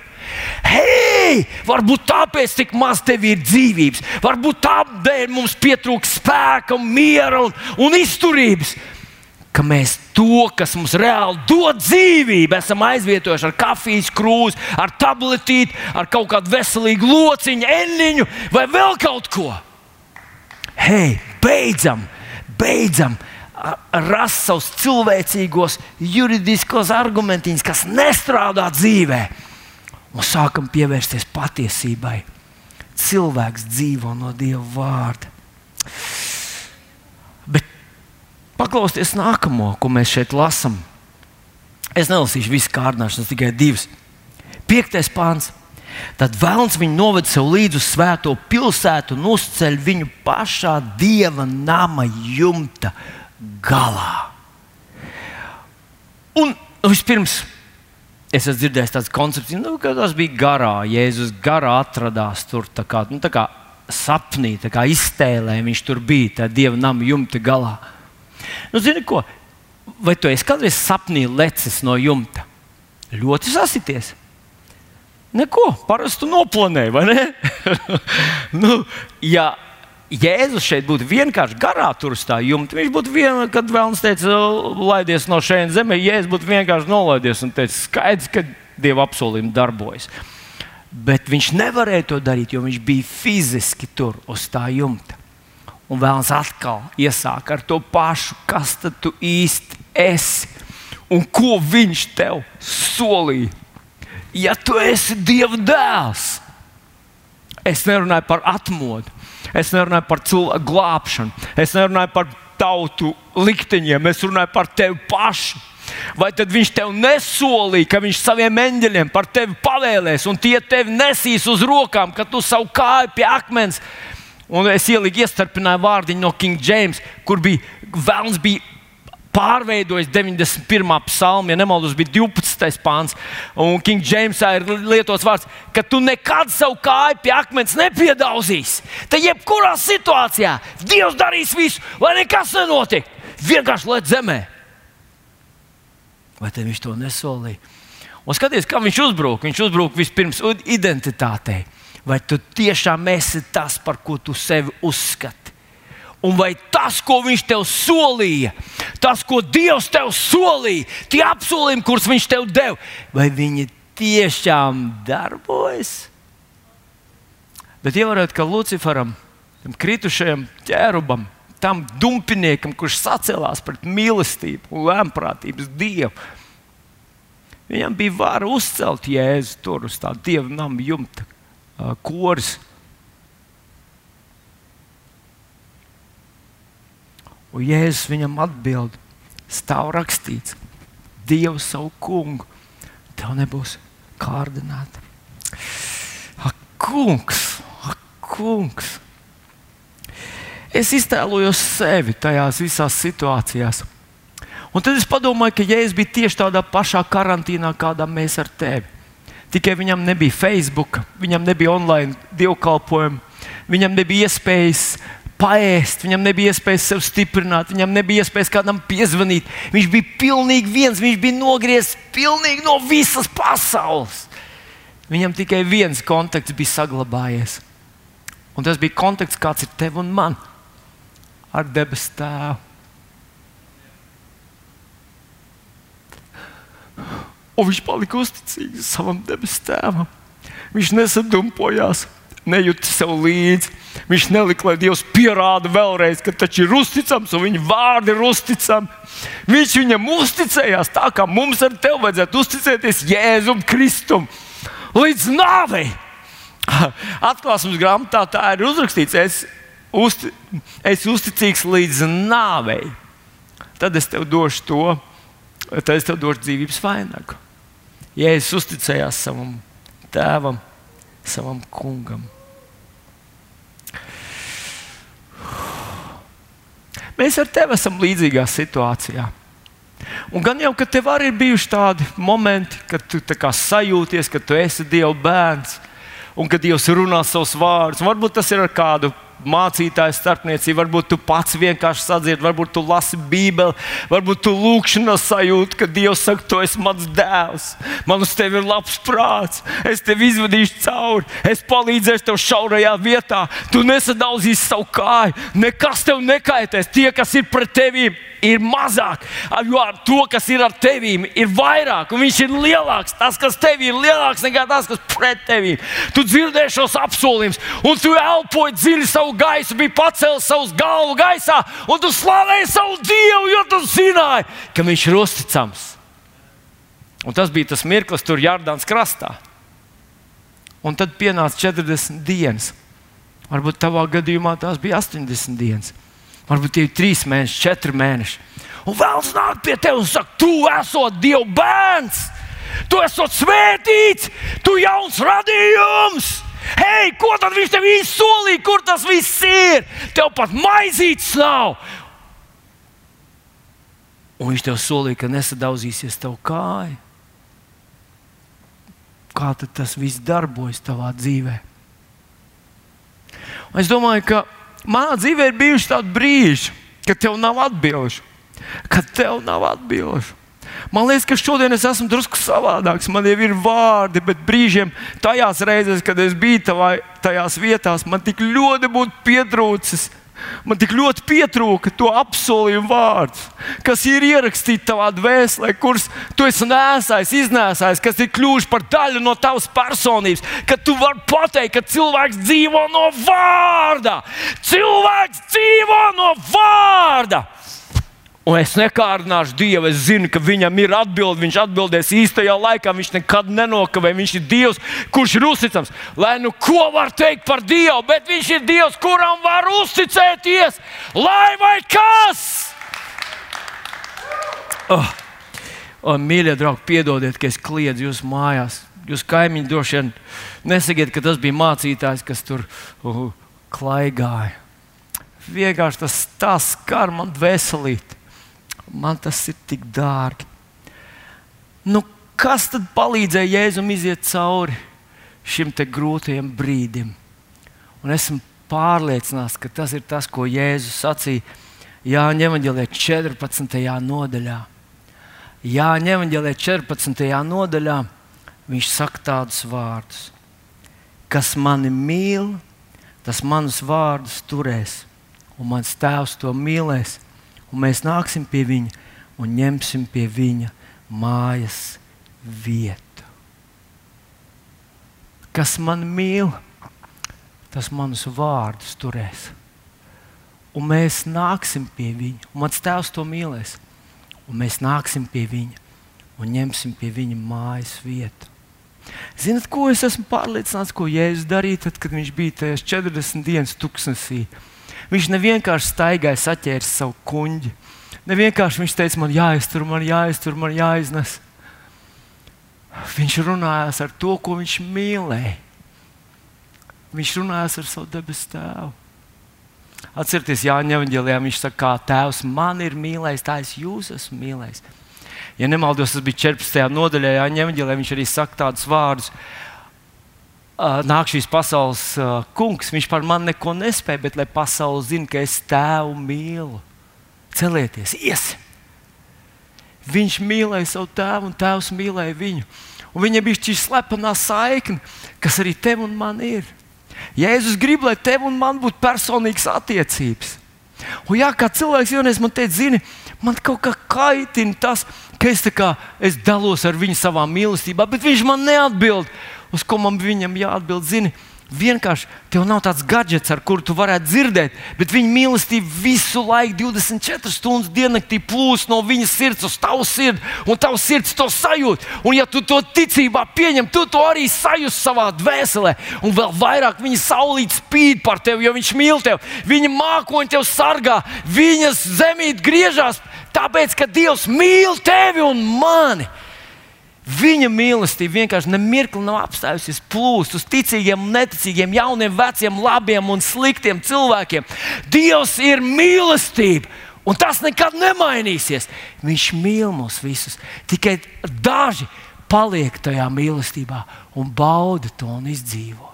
Hei, varbūt tāpēc tik maz tev ir dzīvības, varbūt tādēļ mums pietrūkst spēka, miera un, un izturības. ka mēs to, kas mums reāli dod dzīvību, esam aizvietojuši ar kafijas krūzi, ar tabletīti, ar kaut kādu veselīgu lociņu, eņģiņu vai vēl kaut ko. Hei, beidzam, beidzam! Rast savus cilvēcīgos, juridiskos argumentus, kas nestrādā dzīvē, un sākam pievērsties patiesībai. Cilvēks dzīvo no Dieva vārda. Bet paklausieties nākamo, ko mēs šeit lasām. Es nelasīšu visu kārdināšanu, tikai divas. Piektais pāns. Tad vēlams viņu noved sev līdzi uz svēto pilsētu un uzceļ viņu pašā dieva nama jumta galā. Un vispirms es esmu dzirdējis tādu koncepciju, nu, ka tas bija garā. Jēzus garā atradās tur tā kā, nu, tā kā sapnī, tā kā iztēlē. Viņš tur bija tajā dieva nama jumta galā. Nu, zini, ko? Vai tu esi kādreiz sapnī lecis no jumta? Ļoti sasities. Neko, parasti tu noplanēji, vai ne? (laughs) nu, ja Jēzus šeit būtu vienkārši garā tur uz tā jumta, viņš būtu vienā, kad vēlams teica, laidies no šejienes zemē, Jēzus būtu vienkārši nolaidies un teica, skaidrs, ka Dieva apsolījumi darbojas. Bet viņš nevarēja to darīt, jo viņš bija fiziski tur uz tā jumta. Un vēlams atkal iesāk ar to pašu, kas tu īsti esi un ko viņš tev solīja. Ja tu esi Dieva dēls, es nerunāju par atmodu, es nerunāju par cilvēku glābšanu, es nerunāju par tautu likteņiem, es runāju par tevi pašu. Vai tad viņš tev nesolīja, ka viņš saviem eņģeļiem par tevi pavēlēs, un tie tevi nesīs uz rokām, kad tu savu kāju pie akmens? Un es ieliku iestarpināju vārdiņu no King James, kur bija vēlams bija pārveidojis 91. psalmu, ja nemaldos, bija 12. pāns. Un King Jamesā ir lietots vārds, ka tu nekad savu kāju pie akmens nepiedauzīsi. Tad jebkurā situācijā Dievs darīs visu, lai nekas nenotiek. Vienkārši liet zemē. Vai viņš to nesolīja? Un skaties, kā viņš uzbrūk. Viņš uzbrūk vispirms identitātei vai tu tiešām esi tas, par ko tu sevi uzskati. Un vai tas, ko viņš tev solīja, tas, ko Dievs tev solīja, tie apsolījumi, kurus viņš tev deva, vai viņi tiešām darbojas? Bet ievērot, ka Luciferam, tam kritušajam ķērubam, tam dumpiniekam, kurš sacēlās pret mīlestību un lēmprātības dievu, viņam bija vara uzcelt jēzu tur uz tā dieva nama jumta koris. Un Jēzus viņam atbild, stāv rakstīts, Dievs savu kungu, tev nebūs kārdināta. Ak, kungs, ak, kungs! Es iztēlojos sevi tajās visās situācijās. Un tad es padomāju, ka Jēzus bija tieši tādā pašā karantīnā, kādā mēs ar tevi. Tikai viņam nebija Facebook, viņam nebija online dievkalpojumu, viņam nebija iespējas paēst, viņam nebija iespējas sev stiprināt, viņam nebija iespējas kādam piezvanīt. Viņš bija pilnīgi viens, viņš bija nogriezts pilnīgi no visas pasaules. Viņam tikai viens kontakts bija saglabājies. Un tas bija kontakts, kāds ir tev un man ar debesu tēvu. Un viņš palika uzticīgs savam debesu tēvam. Viņš nesadumpojās, nejūta sev līdzi. Viņš nelika, lai Dievs pierāda vēlreiz, ka viņš ir uzticams un viņa vārdi ir uzticami. Viņš viņam uzticējās tā, kā mums ar tevi vajadzētu uzticēties Jēzum Kristum līdz nāvei. (laughs) Atklāsmes grāmatā tā ir uzrakstīts, es, uzti, es uzticīgs līdz nāvei. Tad es tev došu to, tad es tev došu dzīvības vainagu. Jēzus uzticējās savam tēvam, savam kungam. Mēs ar tevi esam līdzīgā situācijā. Un gan jau, ka tev arī ir bijuši tādi momenti, kad tu sajūties, ka tu esi Dieva bērns un ka Dievs runā savus vārdus. Varbūt tas ir ar kādu mācītāja starpniecība, varbūt tu pats vienkārši sadziedi, varbūt tu lasi Bībeli, varbūt tu lūkšanā sajūti, ka Dievs saka, tu esi mans dēls, man uz tevi ir labs prāts, es tevi izvadīšu cauri, es palīdzēšu tev šaurajā vietā, tu nesadauzīsi savu kāju, nekas tev nekaitēs, tie, kas ir pret tevi ir mazāk, jo to, kas ir ar tevi, ir vairāk, un viņš ir lielāks. Tas, kas tev ir lielāks nekā tas, kas pret tevi. Tu dzirdēji šos apsolījumus, un tu elpoji dziļi savu gaisu, bija pacēlis savu galvu gaisā, un tu slavēji savu Dievu, jo tu zināji, ka viņš ir uzticams. Un tas bija tas mirklis, tur Jardāns krastā. Un tad pienāca 40 dienas. Varbūt tavā gadījumā tās bija 80 dienas. Varbūt tie ir 3 mēneši, 4 mēneši. Un vēl nāk pie tevis un saka, tu esi Dieva bērns, tu esi svētīts, tu jauns radījums. Hei, ko tad viņš tev izsolīja, kur tas viss ir? Tev pat maizītes nav. Un viņš tev solīja, ka nesadauzīsies tev kāja kā tas viss darbojas tavā dzīvē. Un es domāju, ka manā dzīvē ir bijuši tādi brīži, kad tev nav atbildžu. Kad tev nav atbildžu. Man liekas, ka šodien es esmu drusku savādāks. Man jau ir vārdi, bet brīžiem, tajās reizēs, kad es biju tavā, tajās vietās, man tik ļoti būtu pietrūcis Man tik ļoti pietrūka to apsolījumu vārdu, kas ir ierakstīts tavā dvēselē, kurus tu esi nēsājis, iznēsājis, kas ir kļuvuši par daļu no tavas personības. Kad tu vari pateikt, ka cilvēks dzīvo no vārda. Cilvēks dzīvo no vārda. Un es nekārdināšu Dievu. Es zinu, ka viņam ir atbilde. Viņš atbildēs īstajā laikā. Viņš nekad nenokavē. Viņš ir Dievs, kurš ir uzticams. Lai nu ko var teikt par Dievu, bet viņš ir Dievs, kuram var uzticēties. Lai vai kas! Oh. Oh, mīļie draugi, piedodiet, ka es kliedzu jūsu mājās. Jūs kaimiņi droši vien nesakiet, ka tas bija mācītājs, kas tur uh, klaigāja. Vienkārši tas, tas skar man veselību man tas ir tik dārgi. Nu, kas tad palīdzēja Jēzum iziet cauri šim grūtajam brīdim? Un esmu pārliecināts, ka tas ir tas, ko Jēzus sacīja Jāņa Evanģelē 14. nodaļā. Jāņa Evanģelē 14. nodaļā viņš saka tādus vārdus: Kas mani mīl, tas manus vārdus turēs, un mans tēvs to mīlēs un mēs nāksim pie viņa un ņemsim pie viņa mājas vietu. Kas man mīl, tas manus vārdus turēs. Un mēs nāksim pie viņa, un mans tēvs to mīlēs. Un mēs nāksim pie viņa un ņemsim pie viņa mājas vietu. Ziniet, ko es esmu pārliecināts, ko Jēzus darīja, tad, kad viņš bija tajās 40 dienas tuksnesī? Viņš nevienkārši staigāja, saķēra savu kuģi. Nevienkārši viņš teica, man jāiztur, man jāiztur, man jāiznes. Viņš runājās ar to, ko viņš mīlēja. Viņš runājās ar savu debesu tēvu. Atcerieties, Jānis Evangelijā viņš saka, kā tēvs man ir mīlējis, tā es jūs esmu mīlējis. Ja nemaldos, tas bija 14. nodaļā, Jānis Evangelijā viņš arī saka tādus vārdus nāk šīs pasaules uh, kungs, viņš par mani neko nespēja, bet lai pasaule zinātu, ka es tēvu mīlu. Celieties, iesim! Viņš mīlēja savu tēvu, un tēvs mīlēja viņu. Un viņam bija šī slepenā saikne, kas arī tev un man ir. Jēzus grib, lai tev un man būtu personīgas attiecības. Un jā, kā cilvēks jaunies man teica, zini, man kaut kā kaitina tas, ka es, kā, es dalos ar viņu savā mīlestībā, bet viņš man neatbild uz ko man viņam jāatbild. Zini, vienkārši tev nav tāds gadgets, ar kuru tu varētu dzirdēt, bet viņa mīlestība visu laiku, 24 stundas diennaktī plūst no viņas sirds uz tavu sirdi, un tavs sirds to sajūt. Un, ja tu to ticībā pieņem, tu to arī sajūti savā dvēselē, un vēl vairāk viņa saulīt spīd par tevi, jo viņš mīl tevi. Viņa mākoņi tevi sargā, viņas zemīt griežās, tāpēc ka Dievs mīl tevi un mani. Viņa mīlestība vienkārši nemirkli nav apstājusies plūst uz ticīgiem, neticīgiem, jauniem, veciem, labiem un sliktiem cilvēkiem. Dievs ir mīlestība, un tas nekad nemainīsies. Viņš mīl mūs visus. Tikai daži paliek tajā mīlestībā un bauda to un izdzīvo.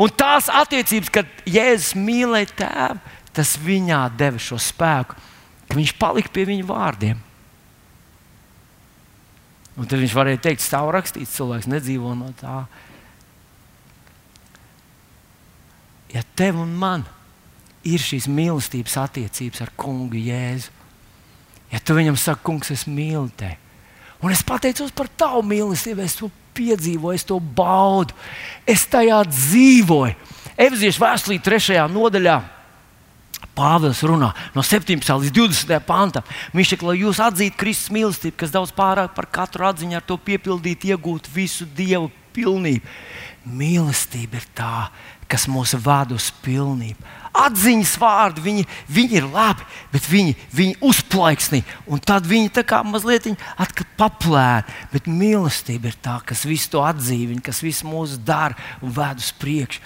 Un tās attiecības, kad Jēzus mīlēja tēvu, tas viņā deva šo spēku, ka viņš palika pie viņa vārdiem. Un tad viņš varēja teikt, stāv rakstīts, cilvēks nedzīvo no tā. Ja tev un man ir šīs mīlestības attiecības ar kungu Jēzu, Ja tu viņam saki, kungs, es mīlu tevi, un es pateicos par tavu mīlestību, es to piedzīvoju, es to baudu, es tajā dzīvoju. Efeziešu vēstulī, trešajā nodaļā. Pāvils runā no 17. līdz 20. pantam. Viņš saka, lai jūs atzītu Kristus mīlestību, kas daudz pārāk par katru atziņu ar to piepildīt, iegūt visu Dievu pilnību. Mīlestība ir tā, kas mūs vada uz pilnību. Atziņas vārdi, viņi, viņi ir labi, bet viņi, viņi uzplaiksnī, un tad viņi tā kā mazliet paplēna. Bet mīlestība ir tā, kas visu to atzīst, kas visu mūsu dara un ved uz priekšu.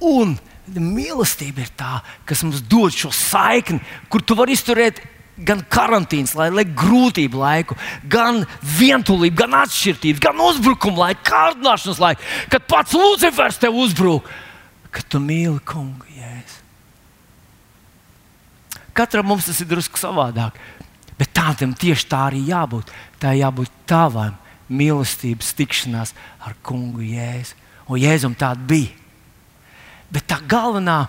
Un mīlestība ir tā, kas mums dod šo saikni, kur tu vari izturēt gan karantīnas laiku, gan grūtību laiku, gan vientulību, gan atšķirības, gan uzbrukuma laiku, kārdināšanas laiku, kad pats Lucifers tev uzbrūk, kad tu mīli kungu. Jēs. Katram mums tas ir drusku savādāk, bet tādam tieši tā arī jābūt. Tā jābūt tavam mīlestības tikšanās ar kungu Jēzu. Un Jēzum tāda bija. Bet tā galvenā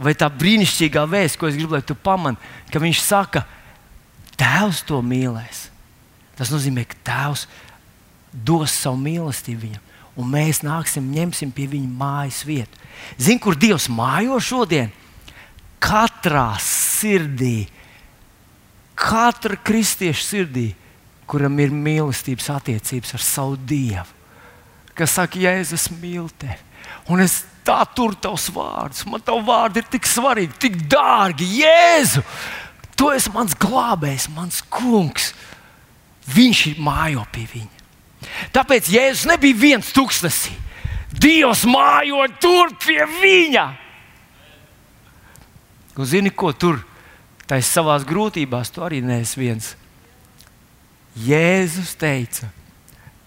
vai tā brīnišķīgā vēsts, ko es gribu, lai tu pamani, ka viņš saka, Tēvs to mīlēs. Tas nozīmē, ka Tēvs dos savu mīlestību viņam, un mēs nāksim, ņemsim pie viņa mājas vietu. Zini, kur Dievs mājo šodien? Katrā sirdī, katra kristieša sirdī, kuram ir mīlestības attiecības ar savu Dievu, kas saka, Jēzus, mīl tevi. Un es tā tur tavs vārds. Man tavu vārdu ir tik svarīgi, tik dārgi. Jēzu, tu esi mans glābējs, mans kungs. Viņš ir mājo pie viņa. Tāpēc Jēzus nebija viens tūkstnesī. Dievs mājo tur pie viņa. Un zini, ko tur taisa savā grūtībās, tu arī neesi viens. Jēzus teica,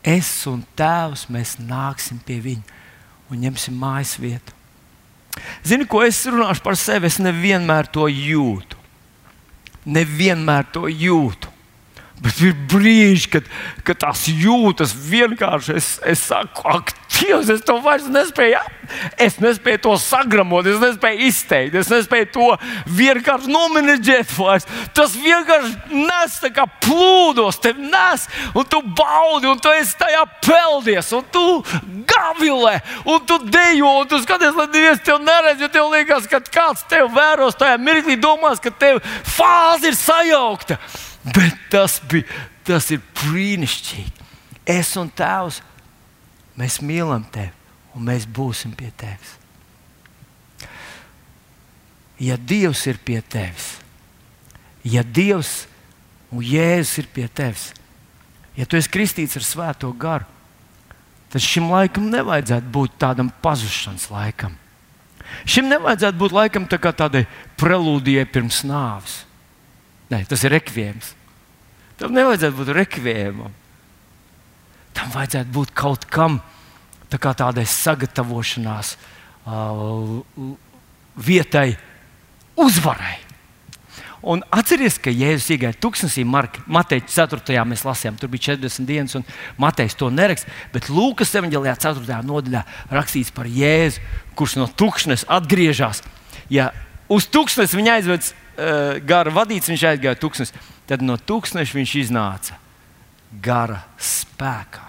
es un Tēvs mēs nāksim pie viņa un ņemsim mājas vietu. Zini, ko es runāšu par sevi? Es nevienmēr to jūtu. Nevienmēr to jūtu. Bet ir brīži, kad, kad tās jūtas vienkārši. Es, es saku, ak, Dievs, es to vairs nespēju. Es nespēju to sagramot, es nespēju izteikt, es nespēju to vienkārši nomenedžēt. Vairs. Tas vienkārši nes kā plūdos, te nes, un tu baudi, un tu esi tajā peldies, un tu gavilē, un tu dejo, un tu skaties, lai neviens tev neredz, jo tev liekas, ka kāds tev vēros tajā mirklī, domās, ka tev fāze ir sajaukta. Bet tas, bija, tas ir brīnišķīgi. Es un Tēvs, mēs mīlam Tevi un mēs būsim pie Tevis. Ja Dievs ir pie Tevis, ja Dievs un Jēzus ir pie Tevis, ja Tu esi kristīts ar Svēto garu, tad šim laikam nevajadzētu būt tādam pazušanas laikam. Šim nevajadzētu būt laikam tā tādai prelūdijai pirms nāves. Nē, tas ir rekvijams. Tam nevajadzētu būt rekvijamam. Tam vajadzētu būt kaut kam tā tādai sagatavošanās uh, vietai, uzvarai. Un atcerieties, ka Jēzus iegāja tuksnesī, Mateja 4. mēs lasījām, tur bija 40 dienas, un Matejs to neraksta. Bet Lūkas 4. nodaļā rakstīts par Jēzu, kurš no tukšnes atgriežas. Ja uz tuksnes viņa aizved uh, gara vadīts, viņš aizgāja tūkstnes. Tad no tūkstneša viņš iznāca gara spēkā.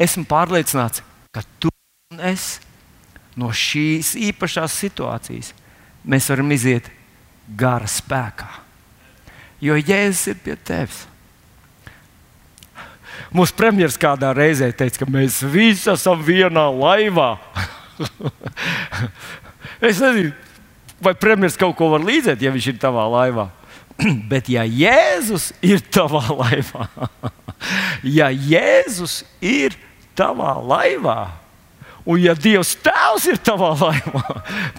Esmu pārliecināts, ka tu un es no šīs īpašās situācijas mēs varam iziet gara spēkā. Jo Jēzus ir pie tevis. Mūsu premjerministrs kādā reizē teica, ka mēs visi esam vienā laivā. (laughs) es nezinu, vai premjerministrs kaut ko var līdzēt, ja viņš ir tavā laivā. (clears throat) Bet, ja Jēzus ir tavā laivā, (laughs) ja Jēzus ir tavā laivā, un ja Dievs Tēvs ir tavā (laughs) laivā,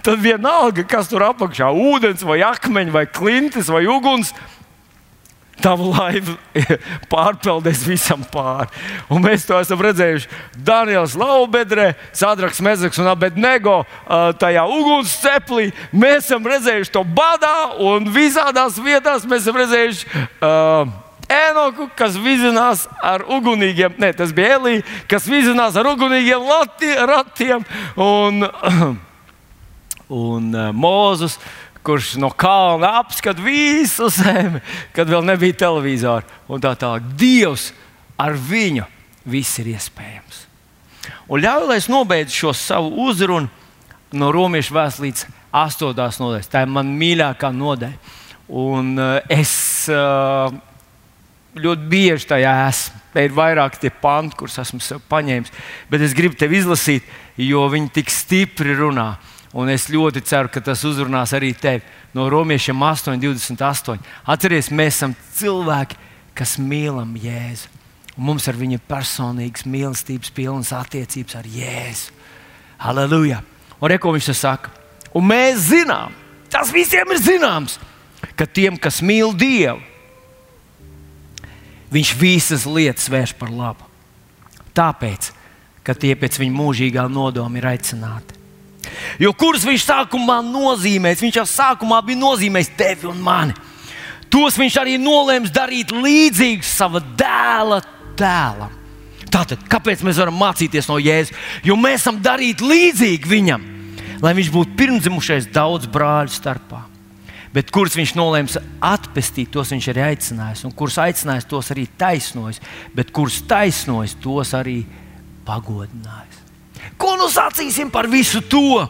tad vienalga, kas tur apakšā - ūdens, vai akmeņi, vai klintis, vai uguns Tava laiva (laughs) pārpeldēs visam pāri. Un mēs to esam redzējuši. Daniels Laubedrē, Sadraks Mezeks un Abednego tajā ugunsceplī. Mēs esam redzējuši to badā un visādās vietās mēs esam redzējuši. Uh, Enoku, kas vizinās ar ugunīgiem, ne, tas bija Elīja, kas vizinās ar ugunīgiem lati, ratiem, un, (clears throat) un uh, Mozus, kurš no kalna apskata visu zemi, kad vēl nebija televizora. Un tā tālāk, Dievs ar viņu viss ir iespējams. Un ļauj, lai es nobeidzu šo savu uzrunu no Romiešu vēstures 8. nodaļas. Tā ir mana mīļākā nodaļa. Un uh, es uh, ļoti bieži tajā esmu. Te ir vairāk tie panti, kurus esmu paņēmis. Bet es gribu tevi izlasīt, jo viņi tik stipri runā. Un es ļoti ceru, ka tas uzrunās arī tevi. No romiešiem 8, 28. Atcerieties, mēs esam cilvēki, kas mīlam Jēzu. Un mums ar viņu personīgas mīlestības, pilnas attiecības ar Jēzu. Halleluja! Un re, ko viņš saka? Un mēs zinām, tas visiem ir zināms, ka tiem, kas mīl Dievu, Viņš visas lietas vērš par labu. Tāpēc, ka tie pēc viņa mūžīgā nodoma ir aicināti. Jo kurus viņš sākumā nozīmēs, viņš jau sākumā bija nozīmējis tevi un mani. Tos viņš arī nolēma darīt līdzīgus sava dēla tēlam. Tātad, kāpēc mēs varam mācīties no Jēzus? Jo mēs esam darīti līdzīgi viņam, lai viņš būtu pirmdzimušais daudz brāļu starpā bet kurus viņš nolēma atpestīt, tos viņš arī aicinājis, un kurus aicinājis, tos arī taisnojis, bet kurus taisnojis, tos arī pagodinājis. Ko nu sacīsim par visu to?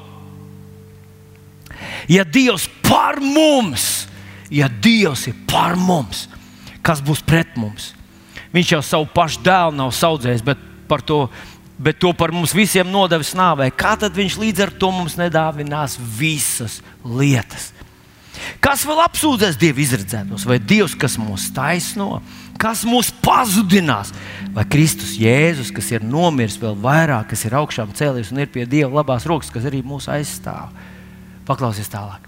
Ja Dievs par mums, ja Dievs ir par mums, kas būs pret mums? Viņš jau savu pašu dēlu nav audzējis, bet to bet to par mums visiem nodevis nāvē. Kā tad viņš līdz ar to mums nedāvinās visas lietas? Kas vēl apsūdzēs Dievu izredzētos, vai Dievs, kas mūs taisno, kas mūs pazudinās, vai Kristus Jēzus, kas ir nomiris vēl vairāk, kas ir augšām cēlies un ir pie Dieva labās rokas, kas arī mūs aizstāv. Paklausies tālāk.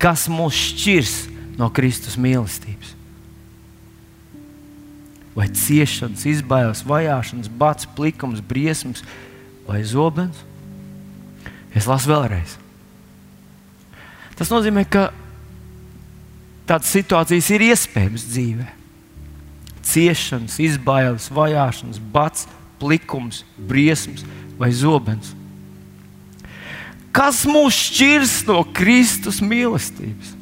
Kas mūs šķirs no Kristus mīlestības? Vai ciešanas, izbailes, vajāšanas, bats, plikums, briesmas vai zobens? Es lasu vēlreiz. Tas nozīmē, ka tādas situācijas ir iespējamas dzīvē. Ciešanas, izbailes, vajāšanas, bats, plikums, briesmas vai zobens. Kas mūs šķirs no Kristus mīlestības?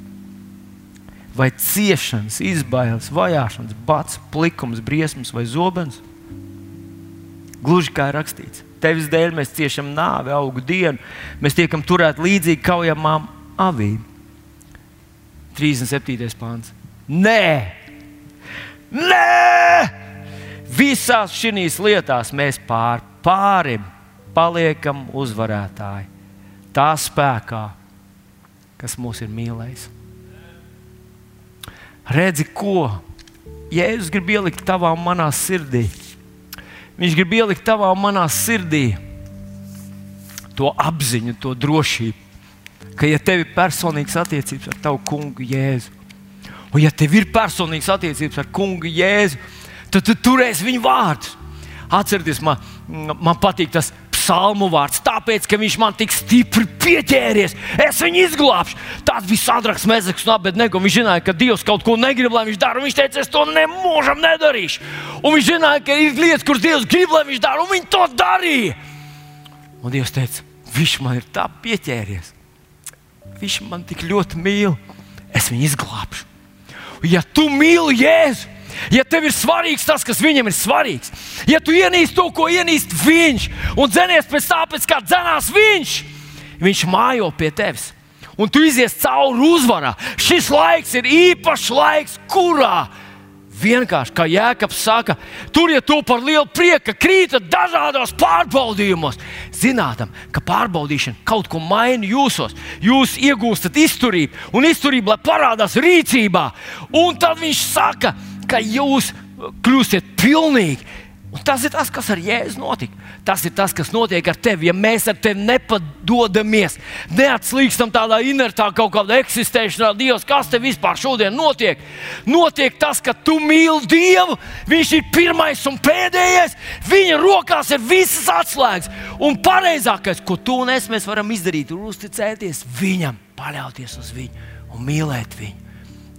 Vai ciešanas, izbailes, vajāšanas, bats, plikums, briesmas vai zobens? Gluži kā rakstīts, tevis dēļ mēs ciešam nāvi, augu dienu, mēs tiekam turēti līdzīgi kaujamām avīm. 37. pāns. Nē, nē! Visās šīs lietās mēs pār, pārim paliekam uzvarētāji. Tā spēkā, kas mūs ir mīlējis. Redzi, ko Jēzus grib ielikt tavā un manā sirdī. Viņš grib ielikt tavā un manā sirdī to apziņu, to drošību ka, ja tev ir personīgas attiecības ar tavu kungu Jēzu, un ja tev ir personīgas attiecības ar kungu Jēzu, tad tu turēsi viņa vārdus. Atcerieties, man, man patīk tas psalmu vārds, tāpēc, ka viņš man tik stipri pieķēries. Es viņu izglābšu. Tas bija Sadraks, Mēzeks un Abednego. Viņš zināja, ka Dievs kaut ko negrib, lai viņš dara. Viņš teica, es to nemūžam nedarīšu. Un viņš zināja, ka ir lietas, kuras Dievs grib, lai viņš dara, un viņš to darīja. Un Dievs teica, viņš man ir tā pieķēries. Viņš man tik ļoti mīl, es viņu izglābšu. Ja tu mīli Jēzu, ja tev ir svarīgs tas, kas viņam ir svarīgs, ja tu ienīsti to, ko ienīst viņš, un dzenies pēc tā, pēc kā dzenās viņš, viņš mājo pie tevis. Un tu izies cauri uzvarā. Šis laiks ir īpašs laiks, kurā Vienkārši, kā Jēkabs saka, turiet to par lielu prieku, ka krītat dažādos pārbaudījumos. Zinām, ka pārbaudīšana kaut ko maina jūsos. Jūs iegūstat izturību, un izturība parādās rīcībā. Un tad viņš saka, ka jūs kļūsiet pilnīgi Un tas ir tas, kas ar Jēzu notika. Tas ir tas, kas notiek ar tevi. Ja mēs ar tevi nepadodamies, neatslīgstam tādā inertā kaut kādā eksistēšanā, Dievs, kas te vispār šodien notiek? Notiek tas, ka tu mīli Dievu, Viņš ir pirmais un pēdējais, Viņa rokās ir visas atslēgas. Un pareizākais, ko tu un es varam izdarīt, ir uzticēties Viņam, paļauties uz Viņu un mīlēt Viņu.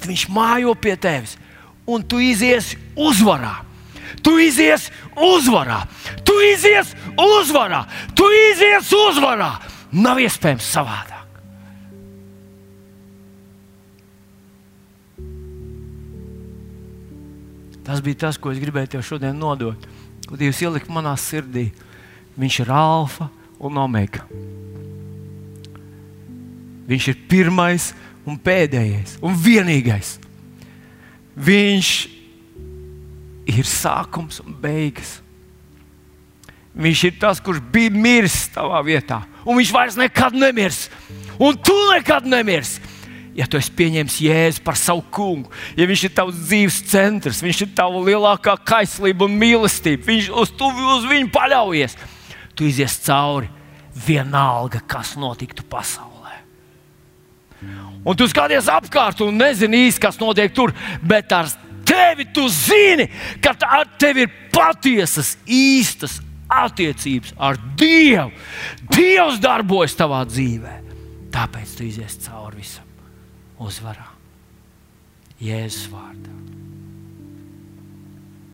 Viņš mājo pie tevis, un tu iziesi uzvarā. Tu izies uzvarā, tu izies uzvarā, tu izies uzvarā. Nav iespējams savādāk. Tas bija tas, ko es gribēju tev šodien nodot. Ko Dievs ielika manā sirdī. Viņš ir alfa un omega. Viņš ir pirmais un pēdējais un vienīgais. Viņš ir sākums un beigas. Viņš ir tas, kurš bija miris tavā vietā, un viņš vairs nekad nemirs. Un tu nekad nemirsi. Ja tu esi pieņēmis Jēzu par savu kungu, ja viņš ir tavs dzīves centrs, viņš ir tava lielākā kaislība un mīlestība, viņš uz, tu, uz viņu paļaujies, tu izies cauri vienalga, kas notiktu pasaulē. Un tu skaties apkārt un nezini īsti, kas notiek tur, bet ar tevi tu zini, ka ar tevi ir patiesas, īstas attiecības ar Dievu. Dievs darbojas tavā dzīvē. Tāpēc tu izies cauri visam uzvarā. Jēzus vārdā.